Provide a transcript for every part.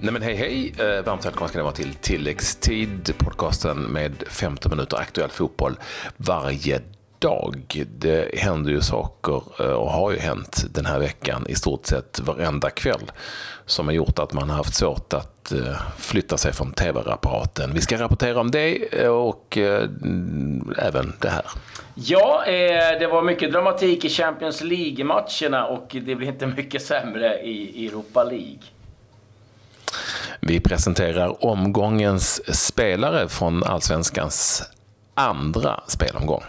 Nej men hej hej, eh, varmt välkomna ska ni vara till tilläggstid, podcasten med 15 minuter aktuell fotboll varje dag. Det händer ju saker eh, och har ju hänt den här veckan i stort sett varenda kväll som har gjort att man har haft svårt att eh, flytta sig från tv-apparaten. Vi ska rapportera om det och även det här. Ja, det var mycket dramatik i Champions League-matcherna och det blir inte mycket sämre i Europa League. Vi presenterar omgångens spelare från Allsvenskans andra spelomgång.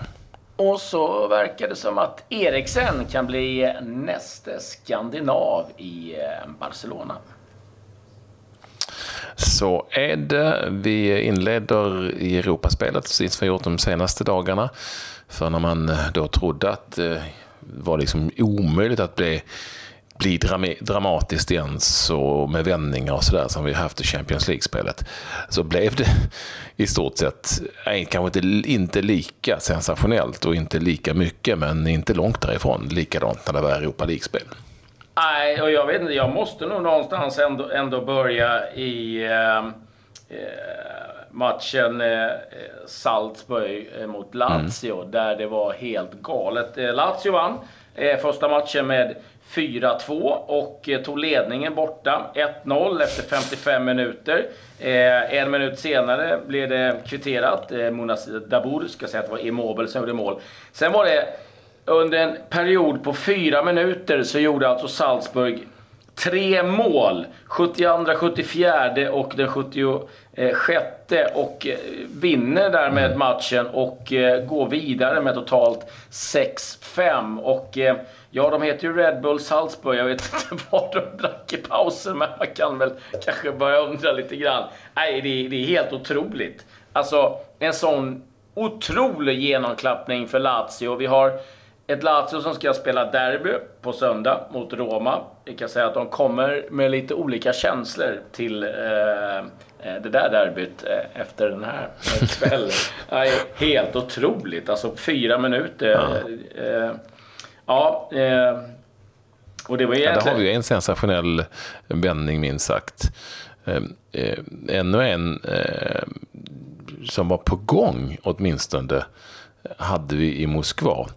Och så verkar det som att Eriksen kan bli nästa skandinav i eh, Barcelona. Så är det. Vi inleder i Europaspelet, precis som vi gjort de senaste dagarna. För när man då trodde att det var liksom omöjligt att bli bli dramatiskt igen så med vändningar och sådär som vi haft i Champions League-spelet så blev det i stort sett, kanske inte, inte lika sensationellt och inte lika mycket men inte långt därifrån likadant när det var Europa League-spel. Nej, och jag vet inte, jag måste nog någonstans ändå, ändå börja i eh, matchen eh, Salzburg eh, mot Lazio mm. där det var helt galet. Eh, Lazio vann eh, första matchen med 4-2 och eh, tog ledningen borta. 1-0 efter 55 minuter. Eh, en minut senare blev det kvitterat. Eh, Munas Dabour ska säga att det var Immobile som gjorde mål. Sen var det under en period på fyra minuter så gjorde alltså Salzburg tre mål. 72, 74 och den 76 och vinner därmed matchen och går vidare med totalt 6-5. Och Ja, de heter ju Red Bull Salzburg. Jag vet inte vad de drack i pausen, men man kan väl kanske börja undra lite grann. Nej, det är, det är helt otroligt. Alltså, en sån otrolig genomklappning för Lazio. Vi har ett Lazio som ska spela derby på söndag mot Roma. Vi kan säga att de kommer med lite olika känslor till eh, det där derbyt eh, efter den här kvällen. helt otroligt. Alltså fyra minuter. Ja. Eh, Ja, eh, och det var egentligen... Ja, där har vi en sensationell vändning minst sagt. Eh, eh, ännu en eh, som var på gång åtminstone hade vi i Moskva.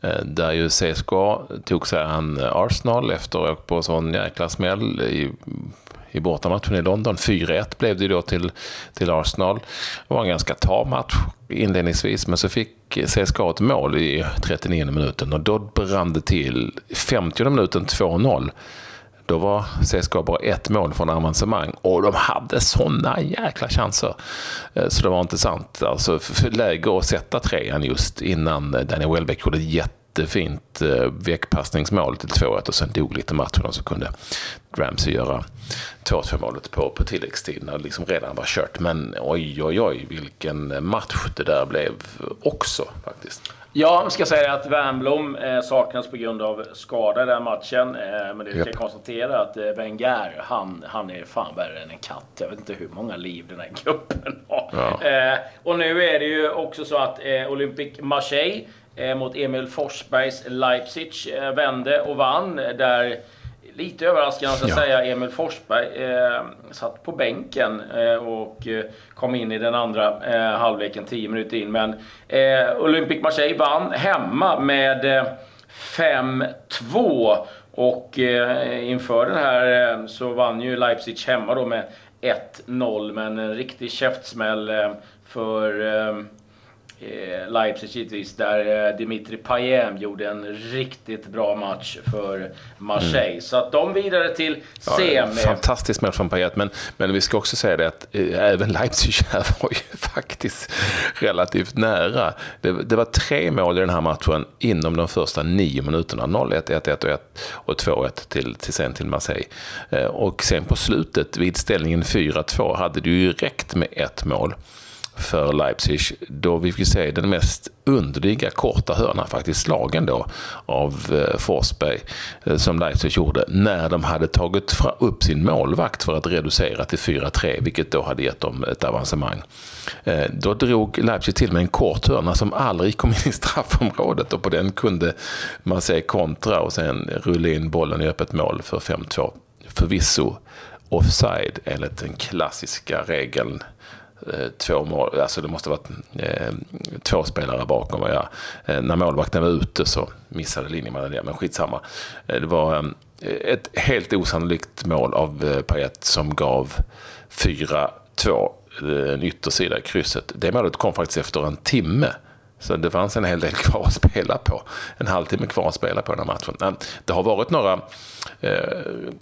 Eh, där ju CSKA tog sig an Arsenal efter att ha åkt på en sån jäkla smäll i i bortamatchen i London. 4-1 blev det då till, till Arsenal. Det var en ganska tam match inledningsvis, men så fick CSKA ett mål i 39 minuten och då brann det till. 50 minuten 2-0. Då var CSKA bara ett mål från avancemang och de hade sådana jäkla chanser. Eh, så det var intressant. Alltså, läge att sätta trean just innan eh, Daniel Welbeck gjorde ett jättefint eh, väckpassningsmål till 2-1 och sen dog lite matchen och så kunde Ramsey göra 2-2 målet på, på tilläggstid när det liksom redan var kört. Men oj, oj, oj, vilken match det där blev också faktiskt. Ja, jag ska säga att Wernbloom eh, saknas på grund av skada i den matchen. Eh, men det yep. kan konstatera att eh, Wenger, han, han är fan värre än en katt. Jag vet inte hur många liv den här gruppen har. Ja. Och nu är det ju också så att Olympic Marseille mot Emil Forsbergs Leipzig eh, vände och vann. Där lite överraskande att ja. säga Emil Forsberg eh, satt på bänken eh, och eh, kom in i den andra eh, halvleken 10 minuter in. Men eh, Olympic Marseille vann hemma med 5-2 och inför den här så vann ju Leipzig hemma då med 1-0 men en riktig käftsmäll för eh, Leipzig givetvis, där eh, Dimitri Payem gjorde en riktigt bra match för Marseille. Mm. Så att de vidare till semi. Ja, fantastisk match från Payet, men, men vi ska också säga det att eh, även Leipzig här var ju faktiskt relativt nära. Det, det, var tre mål i den här matchen inom de första nio minuterna. 0-1, 1-1 och 2-1 till, till sen till Marseille. Eh, och sen på slutet, vid ställningen 4-2, hade det ju räckt med ett mål för Leipzig då vi fick se den mest underliga korta hörnan faktiskt slagen då av eh, Forsberg eh, som Leipzig gjorde när de hade tagit upp sin målvakt för att reducera till 4-3 vilket då hade gett dem ett avancemang. Eh, då drog Leipzig till med en kort hörna som aldrig kom in i straffområdet och på den kunde man se kontra och sen rulla in bollen i öppet mål för 5-2. Förvisso offside enligt den klassiska regeln Eh, två mål, alltså det måste ha varit eh, två spelare bakom. Ja. Eh, när målvakten var ute så missade linjemannen det, men skitsamma. Eh, det var eh, ett helt osannolikt mål av eh, Payet som gav 4-2, eh, en yttersida i krysset. Det målet kom faktiskt efter en timme. Så det fanns en hel del kvar att spela på. En halvtimme kvar att spela på den här matchen. Det har varit några eh,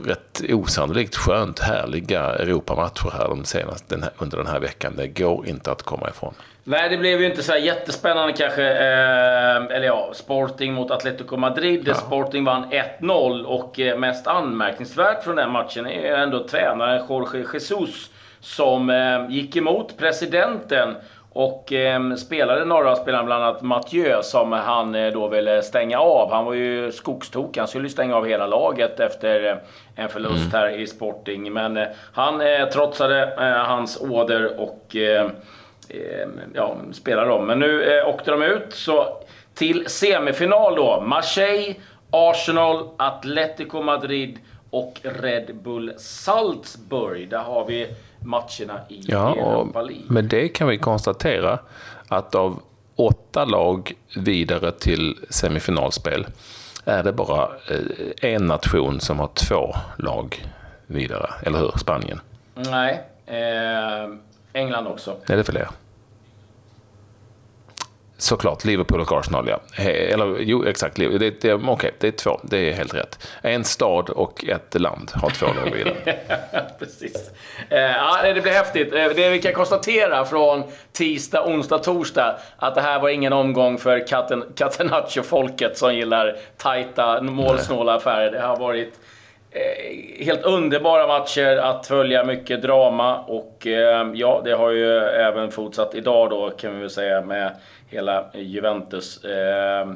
rätt osannolikt skönt härliga Europamatcher här, de senaste, den här under den här veckan. Det går inte att komma ifrån. Nej, det blev ju inte så jättespännande kanske. Eh, eller ja, Sporting mot Atletico Madrid. Ja. Sporting vann 1-0 och eh, mest anmärkningsvärt från den matchen är ändå tränaren Jorge Jesus som eh, gick emot presidenten och eh, spelade några spelare, bland annat Mathieu, som han eh, då ville stänga av. Han var ju skogstokig. Han skulle stänga av hela laget efter eh, en förlust mm. här i Sporting. Men eh, han eh, trotsade eh, hans order och eh, ja, spelade dem. Men nu åkte de ut. Så till semifinal då. Marseille, Arsenal, Atletico Madrid och Red Bull Salzburg. Där har vi matcherna i ja, Europa League. Med det kan vi konstatera att av åtta lag vidare till semifinalspel är det bara eh, en nation som har två lag vidare. Eller hur? Spanien? Nej, eh, England också. Är det fler? Såklart, Liverpool och Arsenal ja. Eller jo, exakt. Det, det, Okej, okay, det är två. Det är helt rätt. En stad och ett land har två lag vidare. Precis. Eh, ja, det blir häftigt. Eh, det vi kan konstatera från tisdag, onsdag, torsdag att det här var ingen omgång för Catenaccio-folket som gillar tajta, målsnåla affärer. Det har varit helt underbara matcher att följa, mycket drama och ja, det har ju även fortsatt idag då kan vi väl säga med hela Juventus eh,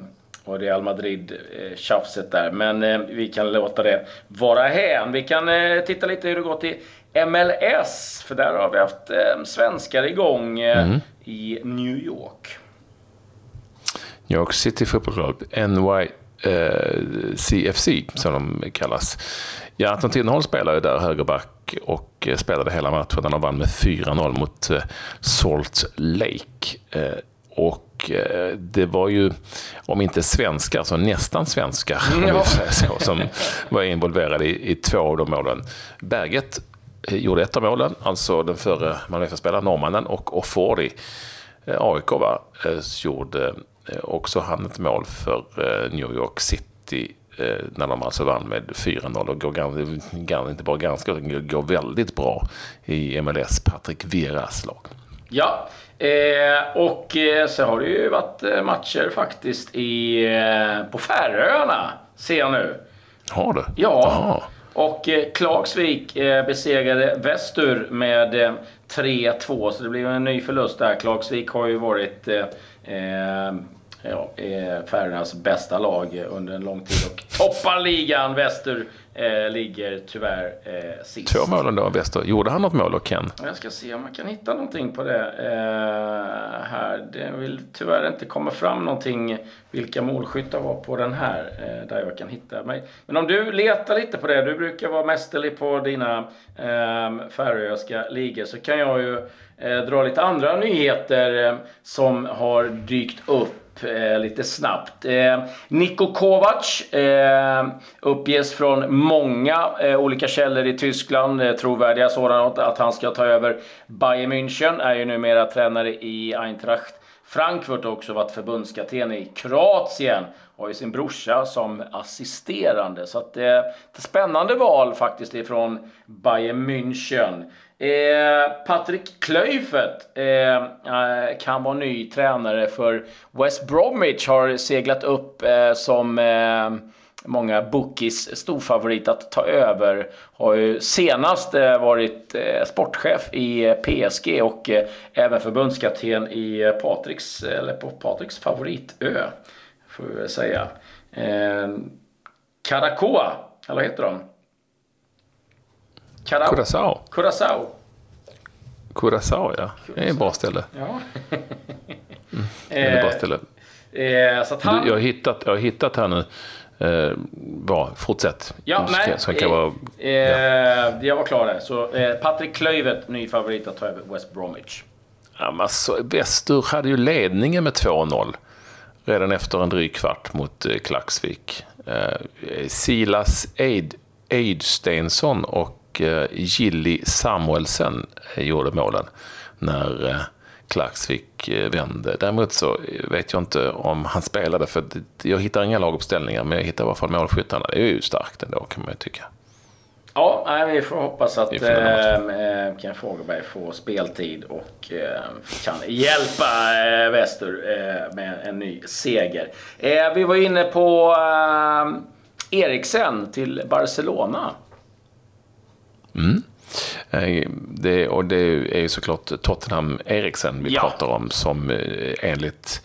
och Real Madrid-tjafset eh, där. Men eh, vi kan låta det vara hän. Vi kan eh, titta lite hur det gått i MLS, för där har vi haft eh, svenskar igång eh, mm. i New York. New York City Football Club, NYCFC som de kallas. Ja, Anton Tinnerholm spelar ju där högerback och spelade hela matchen. Han vann med 4-0 mot Salt Lake. Och eh, det var ju, om inte svenskar, så nästan svenskar ja. så, som var involverade i, i två av de målen. Berget eh, gjorde ett av målen, alltså den förre Malmöfspelaren, norrmannen, och Ofori, eh, AIK, va, gjorde också han ett mål för New York City när de alltså vann med 4-0 och går inte bara ganska, utan går väldigt bra i MLS, Patrik Vieras lag. Ja, Eh, och eh, så har det ju varit eh, matcher faktiskt i, eh, på Färöarna, ser jag nu. Har det? Ja. Aha. Och eh, Klagsvik eh, besegrade Västur med eh, 3-2, så det blev en ny förlust där. Klagsvik har ju varit ja, Färöarnas bästa lag under en lång tid och toppar ligan. Väster eh, ligger tyvärr eh, sist. Två mål då, Väster. Gjorde han något mål och Ken? Jag ska se om man kan hitta någonting på det eh, här. Det vill tyvärr inte komma fram någonting vilka målskyttar var på den här eh, där jag kan hitta mig. Men om du letar lite på det, du brukar vara mästerlig på dina eh, färöiska ligor, så kan jag ju eh, dra lite andra nyheter eh, som har dykt upp eh, lite snabbt. Eh, Niko Kovac eh, uppges från många eh, olika källor i Tyskland, eh, trovärdiga sådana, att han ska ta över Bayern München. Är ju numera tränare i Eintracht Frankfurt också varit förbundskapten i Kroatien. Har ju sin brorsa som assisterande. Så att, eh, ett spännande val faktiskt ifrån Bayern München. Eh, Patrik Klöifert eh, eh, kan vara ny tränare för West Bromwich. Har seglat upp eh, som eh, många bookies storfavorit att ta över. Har ju senast eh, varit sportchef i PSG och även förbundskapten i Patriks, eller på Patriks favoritö. Får vi väl säga. Caracoa, eller vad heter de? Cara Curaçao. Curaçao. Curaçao, ja. Det är ett bra ställe. Ja. mm. Det är ett bra ställe. Eh, så han... du, jag, har hittat, jag har hittat här nu. Eh, bra, fortsätt. Ja, nej. Som kan vara, eh, ja. Jag var klar där. Så eh, Patrik Klöivert, ny favorit att ta över West Bromwich. Ja, men alltså, Väster hade ju ledningen med 2-0 redan efter en dryg kvart mot eh, Klaxvik. Eh, Silas Eid, Eidstensson och och eh, Gilly Samuelsen eh, gjorde målen när eh, Klaxvik vände. Däremot så vet jag inte om han spelade, för jag hittar inga laguppställningar, men jag hittar i alla fall målskyttarna. Det är ju starkt ändå kan man ju tycka. Ja, vi får hoppas att eh, Ken Fogelberg får speltid och eh, kan hjälpa eh, Väster eh, med en ny seger. Vi var inne på Eriksen till Barcelona. Mm. Eh, det, och det är ju såklart Tottenham Eriksen vi ja. pratar om som eh, enligt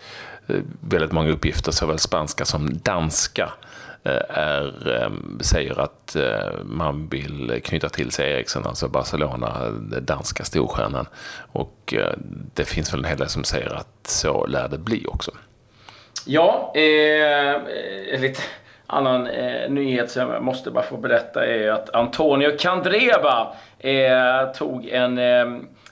eh, väldigt många uppgifter, såväl spanska som danska, är, säger att man vill knyta till sig Eriksen, alltså Barcelona, den danska storstjärnan. Och det finns väl en hel del som säger att så lär det bli också. Ja, eh, lite annan eh, nyhet som jag måste bara få berätta är att Antonio Candreva eh, tog en eh,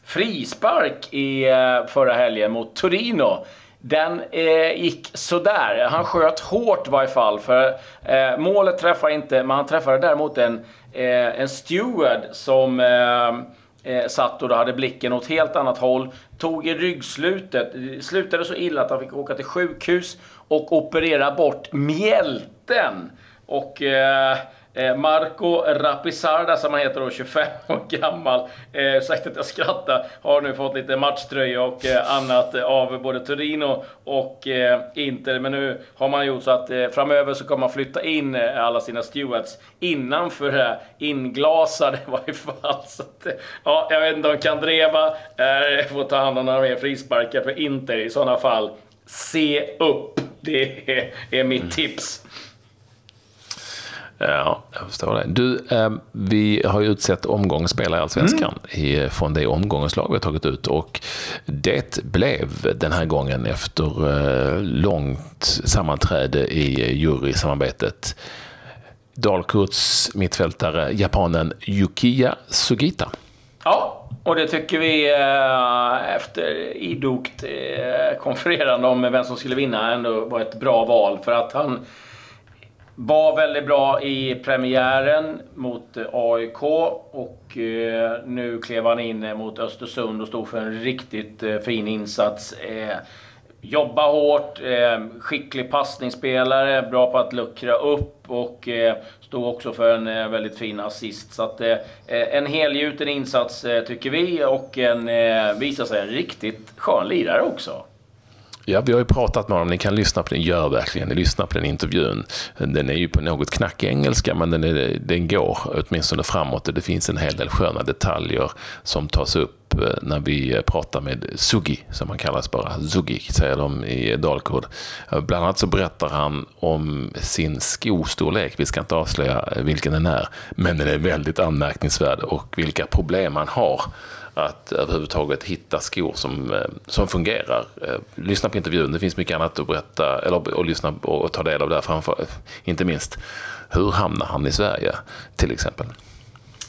frispark i eh, förra helgen mot Torino. Den eh, gick sådär. Han sköt hårt i varje fall. För eh, målet träffade inte, men han träffade däremot en, eh, en steward som eh, eh, satt och då hade blicken åt helt annat håll. Tog i ryggslutet. Det slutade så illa att han fick åka till sjukhus och operera bort mjälten. Och eh, eh, Marco Rapisarda, som han heter då, 25 år gammal, eh, sagt att jag skrattar, har nu fått lite matchtröja och eh, annat av både Torino och eh, Inter. Men nu har man gjort så att eh, framöver så kommer man flytta in eh, alla sina stewards innanför det här. inglasade i varje fall. Så att, eh, ja, jag vet inte om Kandreva eh, får ta hand om några mer frisparkar för Inter i sådana fall. Se upp! Det är, är mitt tips. Ja, jag förstår det. Du, eh, vi har ju utsett omgångsspelare i Allsvenskan mm. från det omgångens lag vi har tagit ut. Och det blev den här gången efter eh, långt sammanträde i jurysamarbetet Dalkurds mittfältare, japanen Yukiya Sugita. Ja, och det tycker vi eh, efter idogt eh, konfererande om vem som skulle vinna ändå var ett bra val. För att han var väldigt bra i premiären mot eh, AIK och eh, nu klev han in mot Östersund och stod för en riktigt eh, fin insats. Eh, Jobba hårt, eh, skicklig passningsspelare, bra på att luckra upp och eh, Stod också för en eh, väldigt fin assist. Så att, eh, eh en helgjuten insats eh, tycker vi och en, visar sig en riktigt skön lirare också. Ja, vi har ju pratat med honom. Ni kan lyssna på den. Gör verkligen det. Lyssna på den intervjun. Den är ju på något knackig engelska, men den, är, den går åtminstone framåt. Det finns en hel del sköna detaljer som tas upp eh, när vi eh, pratar med Sugi, som han kallas bara. Sugi, säger de i dalkurd. Eh, bland annat så berättar han om sin skostorlek. Vi ska inte avslöja vilken den är, men den är väldigt anmärkningsvärd och vilka problem han har att överhuvudtaget hitta skor som, eh, som fungerar. Eh, lyssna på intervjun, det finns mycket annat att berätta eller och lyssna och ta del av där framför. Inte minst, hur hamnar han i Sverige till exempel?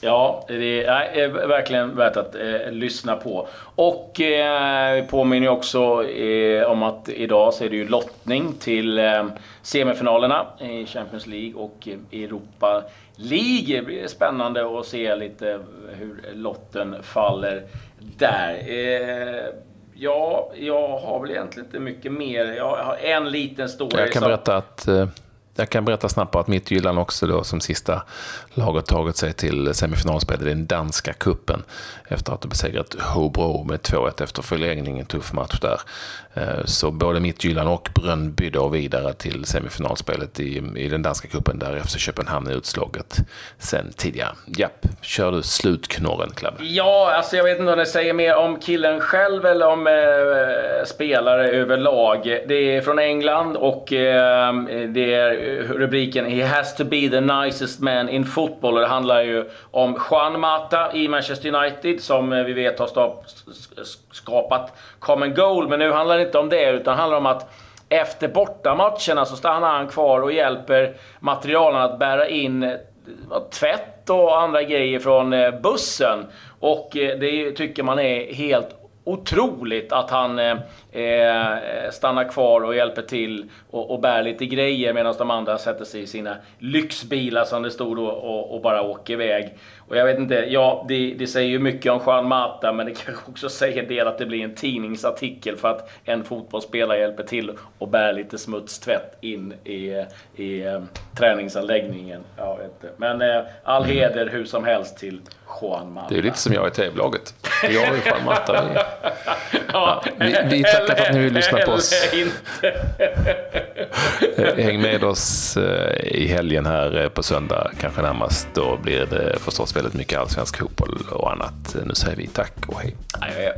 Ja, det är verkligen värt att eh, lyssna på. Och eh, påminner också eh, om att idag så är det ju lottning till eh, semifinalerna i Champions League och Europa League. Det blir spännande att se lite hur lotten faller där. Eh, Ja, jag har väl egentligen inte mycket mer. Jag har en liten story. Jag kan berätta att eh, jag kan berätta snabbt att Midtjylland också då som sista laget tagit sig till semifinalspel i den danska kuppen efter att ha besegrat Hobro med 2-1 efter förlängning. En tuff match där. Eh, så både Midtjylland och Brönnby då vidare till semifinalspelet i, i den danska kuppen där FC Köpenhamn är utslaget sen tidigare. Japp, kör du slutknorren Clabbe? Ja, alltså jag vet inte om det säger mer om killen själv eller om eh, spelare överlag. Det är från England och eh, det är rubriken “He has to be the nicest man in football” och det handlar ju om Juan Mata i Manchester United som eh, vi vet har skapat common goal. Men nu handlar det inte om det, utan det handlar om att efter bortamatcherna så stannar han kvar och hjälper materialen att bära in eh, tvätt och andra grejer från eh, bussen. Och det tycker man är helt otroligt att han eh, eh, stannar kvar och hjälper till och, och bär lite grejer medan de andra sätter sig i sina lyxbilar som det stod och, och, bara åker iväg. Och jag vet inte, ja det, det, säger ju mycket om Juan Mata men det kanske också säger det att det blir en tidningsartikel för att en fotbollsspelare hjälper till och bär lite smutstvätt in i, i eh, träningsanläggningen. Jag vet inte. Men eh, all heder hur som helst till Juan Mata. Det är lite som jag i TV-laget. Jag och Juan Mata. Vi, ja, vi, vi tackar för att ni vill lyssna på oss. Häng med oss eh, i helgen här eh, på söndag, kanske närmast. Då blir det förstås väldigt mycket allsvensk fotboll och annat. Nu säger vi tack och hej. Adjö.